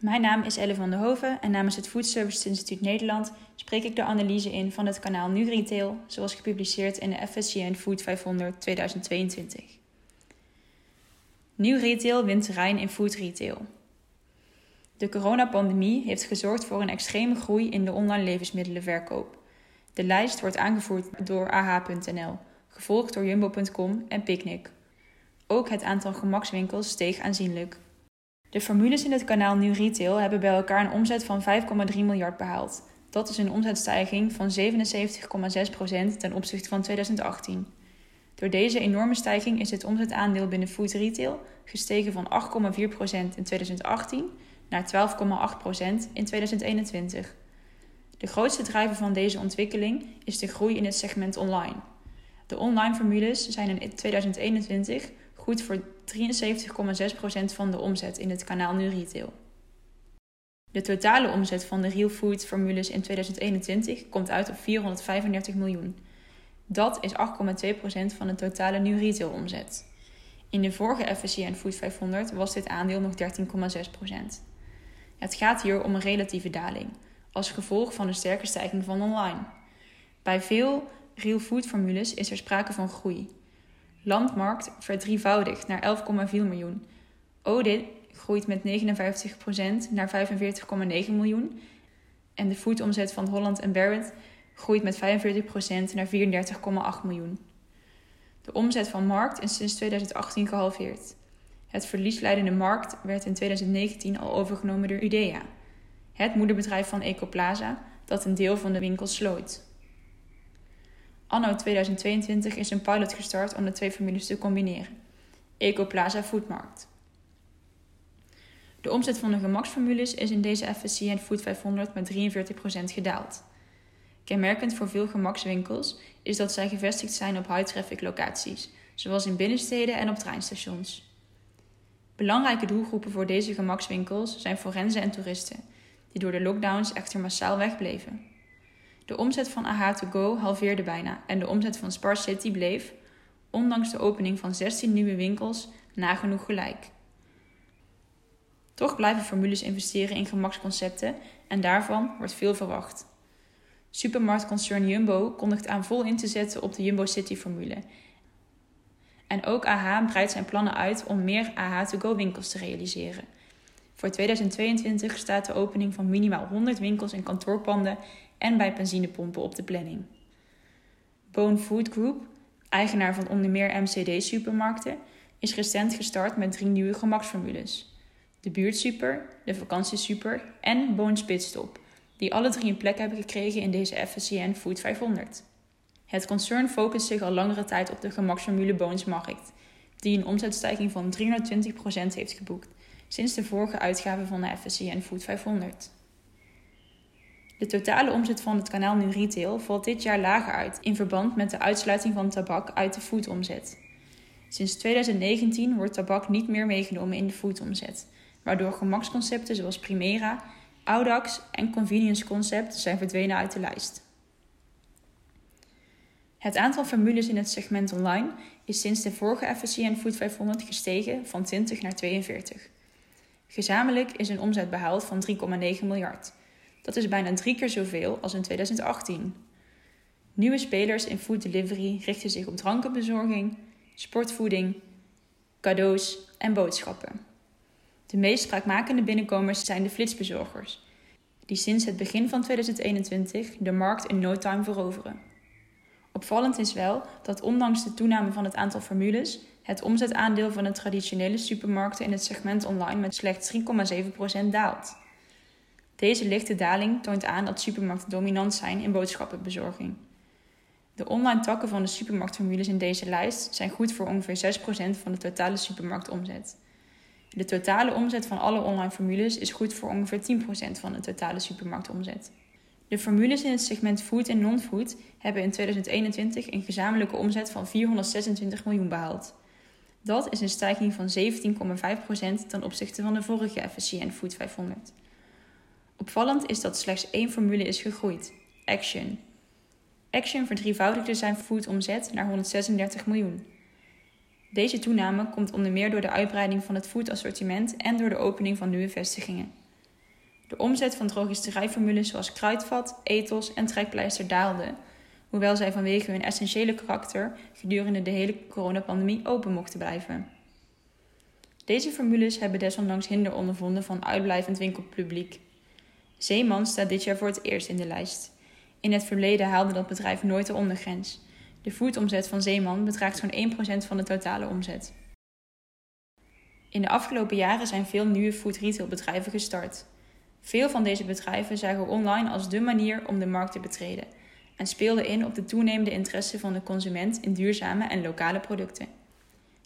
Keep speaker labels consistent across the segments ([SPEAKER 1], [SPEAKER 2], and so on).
[SPEAKER 1] Mijn naam is Elle van der Hoven en namens het Food Services Instituut Nederland spreek ik de analyse in van het kanaal Nu Retail, zoals gepubliceerd in de FSCN Food 500 2022. Nieuw Retail wint terrein in food retail. De coronapandemie heeft gezorgd voor een extreme groei in de online levensmiddelenverkoop. De lijst wordt aangevoerd door AH.nl, gevolgd door Jumbo.com en Picnic. Ook het aantal gemakswinkels steeg aanzienlijk. De formules in het kanaal Nieuw Retail hebben bij elkaar een omzet van 5,3 miljard behaald. Dat is een omzetstijging van 77,6% ten opzichte van 2018. Door deze enorme stijging is het omzetaandeel binnen food retail gestegen van 8,4% in 2018 naar 12,8% in 2021. De grootste drijver van deze ontwikkeling is de groei in het segment online. De online formules zijn in 2021 goed voor 73,6% van de omzet in het kanaal Nu Retail. De totale omzet van de Real Food formules in 2021 komt uit op 435 miljoen. Dat is 8,2% van de totale Nu Retail omzet. In de vorige FSCN Food 500 was dit aandeel nog 13,6%. Het gaat hier om een relatieve daling, als gevolg van de sterke stijging van online. Bij veel real food formules is er sprake van groei. Landmarkt verdrievoudigt naar 11,4 miljoen. Odin groeit met 59% naar 45,9 miljoen. En de foodomzet van Holland Barrett groeit met 45% naar 34,8 miljoen. De omzet van Markt is sinds 2018 gehalveerd. Het verliesleidende Markt werd in 2019 al overgenomen door Udea, het moederbedrijf van Ecoplaza, dat een deel van de winkels sloot. Anno 2022 is een pilot gestart om de twee formules te combineren. Ecoplaza Foodmarkt. De omzet van de gemaksformules is in deze FSC Food 500 met 43% gedaald. Kenmerkend voor veel gemakswinkels is dat zij gevestigd zijn op high-traffic locaties, zoals in binnensteden en op treinstations. Belangrijke doelgroepen voor deze gemakswinkels zijn forensen en toeristen, die door de lockdowns echter massaal wegbleven. De omzet van AH2Go halveerde bijna en de omzet van Spar City bleef, ondanks de opening van 16 nieuwe winkels, nagenoeg gelijk. Toch blijven formules investeren in gemaksconcepten en daarvan wordt veel verwacht. Supermarktconcern Jumbo kondigt aan vol in te zetten op de Jumbo City-formule. En ook AH breidt zijn plannen uit om meer AH2Go winkels te realiseren. Voor 2022 staat de opening van minimaal 100 winkels en kantoorpanden en bij benzinepompen op de planning. Bone Food Group, eigenaar van onder meer MCD-supermarkten, is recent gestart met drie nieuwe gemaksformules. De buurtsuper, de vakantiesuper en Bone Spitstop, die alle drie een plek hebben gekregen in deze FSCN Food 500. Het concern focust zich al langere tijd op de gemaksformule Bones Markt, die een omzetstijging van 320% heeft geboekt sinds de vorige uitgave van de FSCN Food 500. De totale omzet van het kanaal Nu Retail valt dit jaar lager uit in verband met de uitsluiting van tabak uit de foodomzet. Sinds 2019 wordt tabak niet meer meegenomen in de foodomzet, waardoor gemaksconcepten zoals Primera, Audax en Convenience Concept zijn verdwenen uit de lijst. Het aantal formules in het segment online is sinds de vorige FSCN Food 500 gestegen van 20 naar 42. Gezamenlijk is een omzet behaald van 3,9 miljard. Dat is bijna drie keer zoveel als in 2018. Nieuwe spelers in food delivery richten zich op drankenbezorging, sportvoeding, cadeaus en boodschappen. De meest spraakmakende binnenkomers zijn de flitsbezorgers, die sinds het begin van 2021 de markt in no time veroveren. Opvallend is wel dat ondanks de toename van het aantal formules het omzetaandeel van de traditionele supermarkten in het segment online met slechts 3,7% daalt. Deze lichte daling toont aan dat supermarkten dominant zijn in boodschappenbezorging. De online takken van de supermarktformules in deze lijst zijn goed voor ongeveer 6% van de totale supermarktomzet. De totale omzet van alle online formules is goed voor ongeveer 10% van de totale supermarktomzet. De formules in het segment food en non-food hebben in 2021 een gezamenlijke omzet van 426 miljoen behaald. Dat is een stijging van 17,5% ten opzichte van de vorige FSCN Food 500. Opvallend is dat slechts één formule is gegroeid: Action. Action verdrievoudigde zijn foodomzet naar 136 miljoen. Deze toename komt onder meer door de uitbreiding van het foodassortiment en door de opening van nieuwe vestigingen. De omzet van drogisterijformules zoals kruidvat, ethos en trekpleister daalde, hoewel zij vanwege hun essentiële karakter gedurende de hele coronapandemie open mochten blijven. Deze formules hebben desondanks hinder ondervonden van uitblijvend winkelpubliek. Zeeman staat dit jaar voor het eerst in de lijst. In het verleden haalde dat bedrijf nooit de ondergrens. De foodomzet van Zeeman bedraagt zo'n 1% van de totale omzet. In de afgelopen jaren zijn veel nieuwe food retailbedrijven gestart. Veel van deze bedrijven zagen online als de manier om de markt te betreden en speelden in op de toenemende interesse van de consument in duurzame en lokale producten.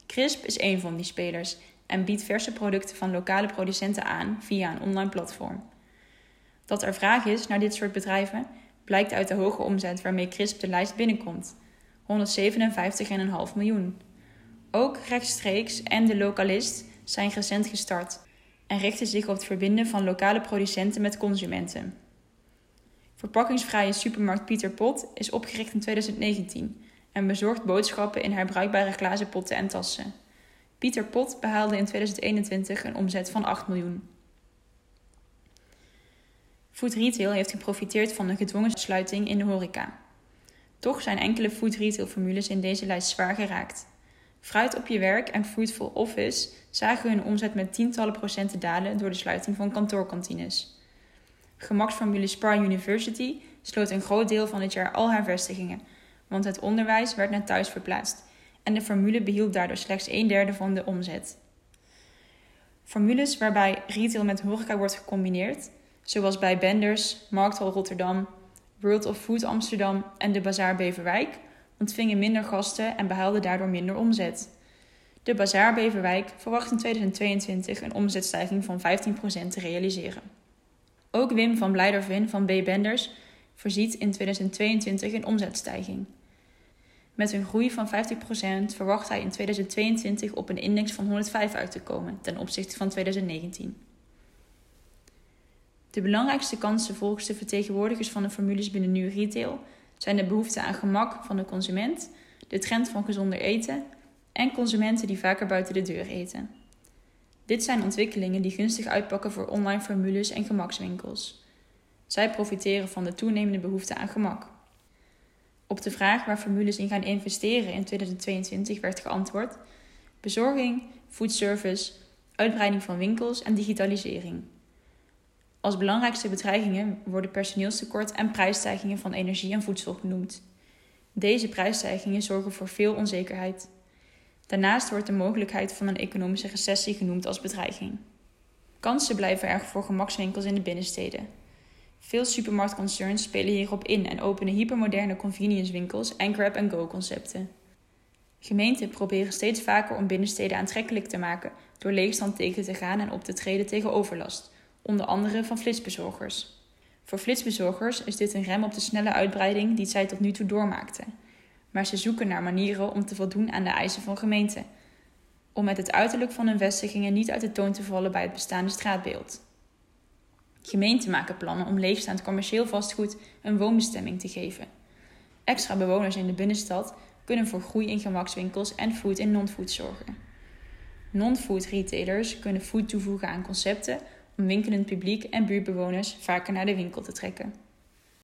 [SPEAKER 1] Crisp is een van die spelers en biedt verse producten van lokale producenten aan via een online platform. Dat er vraag is naar dit soort bedrijven blijkt uit de hoge omzet waarmee Crisp de lijst binnenkomt: 157,5 miljoen. Ook rechtstreeks en de lokalist zijn recent gestart en richten zich op het verbinden van lokale producenten met consumenten. Verpakkingsvrije supermarkt Pieter Pot is opgericht in 2019 en bezorgt boodschappen in herbruikbare glazen potten en tassen. Pieter Pot behaalde in 2021 een omzet van 8 miljoen. Food Retail heeft geprofiteerd van de gedwongen sluiting in de horeca. Toch zijn enkele food retail formules in deze lijst zwaar geraakt. Fruit op je werk en Fruitful Office zagen hun omzet met tientallen procenten dalen door de sluiting van kantoorkantines. Gemaksformule Spar University sloot een groot deel van dit jaar al haar vestigingen, want het onderwijs werd naar thuis verplaatst en de formule behield daardoor slechts een derde van de omzet. Formules waarbij retail met horeca wordt gecombineerd, zoals bij Benders, Markthal Rotterdam, World of Food Amsterdam en de Bazaar Beverwijk, ontvingen minder gasten en behaalden daardoor minder omzet. De Bazaar Beverwijk verwacht in 2022 een omzetstijging van 15% te realiseren. Ook Wim van Blijdervin van B. Benders voorziet in 2022 een omzetstijging. Met een groei van 50% verwacht hij in 2022 op een index van 105 uit te komen ten opzichte van 2019. De belangrijkste kansen volgens de vertegenwoordigers van de formules binnen New Retail zijn de behoefte aan gemak van de consument, de trend van gezonder eten en consumenten die vaker buiten de deur eten. Dit zijn ontwikkelingen die gunstig uitpakken voor online formules en gemakswinkels. Zij profiteren van de toenemende behoefte aan gemak. Op de vraag waar formules in gaan investeren in 2022 werd geantwoord: bezorging, foodservice, uitbreiding van winkels en digitalisering. Als belangrijkste bedreigingen worden personeelstekort en prijsstijgingen van energie en voedsel genoemd. Deze prijsstijgingen zorgen voor veel onzekerheid. Daarnaast wordt de mogelijkheid van een economische recessie genoemd als bedreiging. Kansen blijven erg voor gemakswinkels in de binnensteden. Veel supermarktconcerns spelen hierop in en openen hypermoderne conveniencewinkels en grab-and-go concepten. Gemeenten proberen steeds vaker om binnensteden aantrekkelijk te maken door leegstand tegen te gaan en op te treden tegen overlast, onder andere van flitsbezorgers. Voor flitsbezorgers is dit een rem op de snelle uitbreiding die zij tot nu toe doormaakten. Maar ze zoeken naar manieren om te voldoen aan de eisen van gemeenten, om met het uiterlijk van hun vestigingen niet uit de toon te vallen bij het bestaande straatbeeld. Gemeenten maken plannen om leegstaand commercieel vastgoed een woonbestemming te geven. Extra bewoners in de binnenstad kunnen voor groei in gemakswinkels en food en non-food zorgen. Non-food retailers kunnen food toevoegen aan concepten om winkelend publiek en buurtbewoners vaker naar de winkel te trekken.